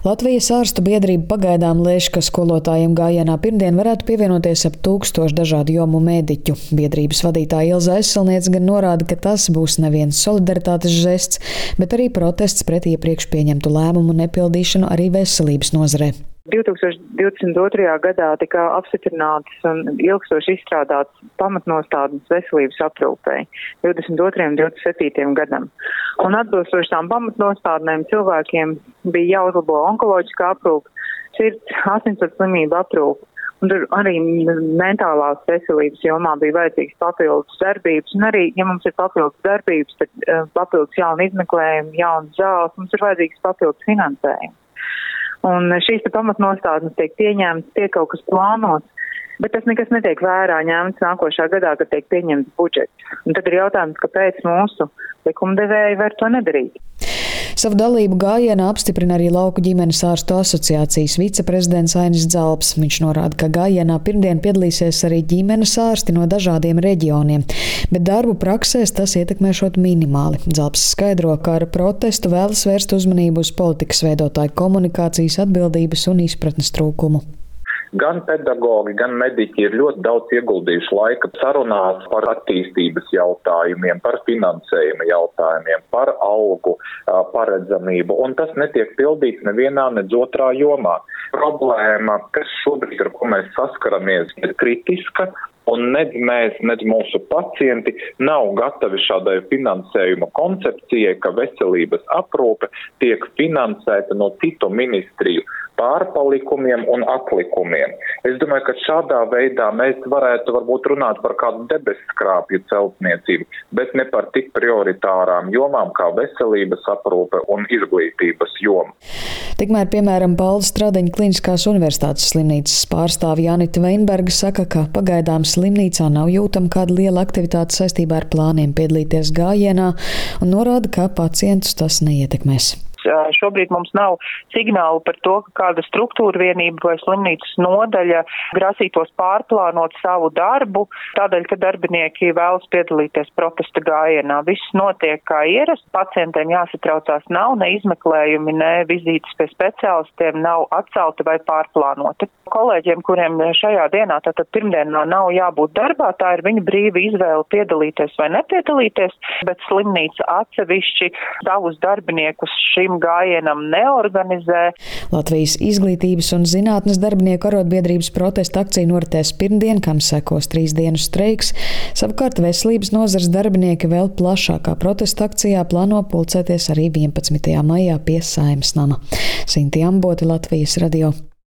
Latvijas ārstu biedrība pagaidām lēš, ka skolotājiem gājienā pirmdien varētu pievienoties ap tūkstošu dažādu jomu mediķu. Biedrības vadītāja Ilza Aizsalniece gan norāda, ka tas būs neviens solidaritātes žests, bet arī protests pret iepriekš pieņemtu lēmumu nepildīšanu arī veselības nozarē. 2022. gadā tika apstiprinātas un ilgstoši izstrādātas pamatnostādnes veselības aprūpei 22. un 27. gadam. Un atbilstoši tām pamatnostādnēm cilvēkiem bija jāuzlabo onkoloģiskā aprūpe, sirds, asinsvadu slimību aprūpe. Un tur arī mentālās veselības jomā bija vajadzīgs papildus darbības, un arī, ja mums ir papildus darbības, tad uh, papildus jauna izmeklējuma, jaunas zāles, mums ir vajadzīgs papildus finansējums. Un šīs pamatnostādnes tiek pieņemtas, tiek kaut kas plānots, bet tas nekas netiek vērā ņemts nākošā gadā, kad tiek pieņemts budžets. Un tad ir jautājums, kāpēc mūsu likumdevēji var to nedarīt. Savu dalību gājienā apstiprina arī Lauku ģimenes ārstu asociācijas viceprezidents Ainis Dzalps. Viņš norāda, ka gājienā pirmdien piedalīsies arī ģimenes ārsti no dažādiem reģioniem, bet darbu praksēs tas ietekmēšot minimāli. Dzalps skaidro, ka ar protestu vēlas vērst uzmanību uz politikas veidotāju komunikācijas atbildības un izpratnes trūkumu. Gan pedagogi, gan mediķi ir ļoti daudz ieguldījuši laika sarunās par attīstības jautājumiem, par finansējuma jautājumiem, par algu paredzamību, un tas netiek pildīts nevienā, nedz otrā jomā. Problēma, kas šobrīd, ar ko mēs saskaramies, ir kritiska, un nedz mēs, nedz mūsu pacienti nav gatavi šādai finansējuma koncepcijai, ka veselības aprūpe tiek finansēta no citu ministriju pārpalikumiem un atlikumiem. Es domāju, ka šādā veidā mēs varētu varbūt runāt par kādu debesskrāpju celtniecību, bet ne par tik prioritārām jomām kā veselības aprūpe un izglītības joma. Tikmēr, piemēram, Balda Stradiņa Kliniskās universitātes slimnīcas pārstāvja Janita Veinberga saka, ka pagaidām slimnīcā nav jūtama kāda liela aktivitāte saistībā ar plāniem piedalīties gājienā un norāda, ka pacientus tas neietekmēs. Šobrīd mums nav signālu par to, ka kāda struktūra vienība vai slimnīcas nodaļa grasītos pārplānot savu darbu, tādēļ, ka darbinieki vēlas piedalīties protesta gājienā. Viss notiek kā ierasts, pacientiem jāsatraucās nav, ne izmeklējumi, ne vizītes pie speciālistiem nav atcelti vai pārplānoti. Kolēģiem, kuriem šajā dienā, tātad pirmdienā nav jābūt darbā, tā ir viņa brīva izvēle piedalīties vai nepiedalīties, bet slimnīca atsevišķi savus darbiniekus šim gājienam neorganizē. Latvijas izglītības un zinātnes darbinieku arotbiedrības protesta akcija noritēs pirmdien, kam sekos trīs dienu streiks. Savukārt veselības nozars darbinieki vēl plašākā protesta akcijā plāno pulcēties arī 11. maijā pie Saimas nama. Sinti Amboti, Latvijas radio.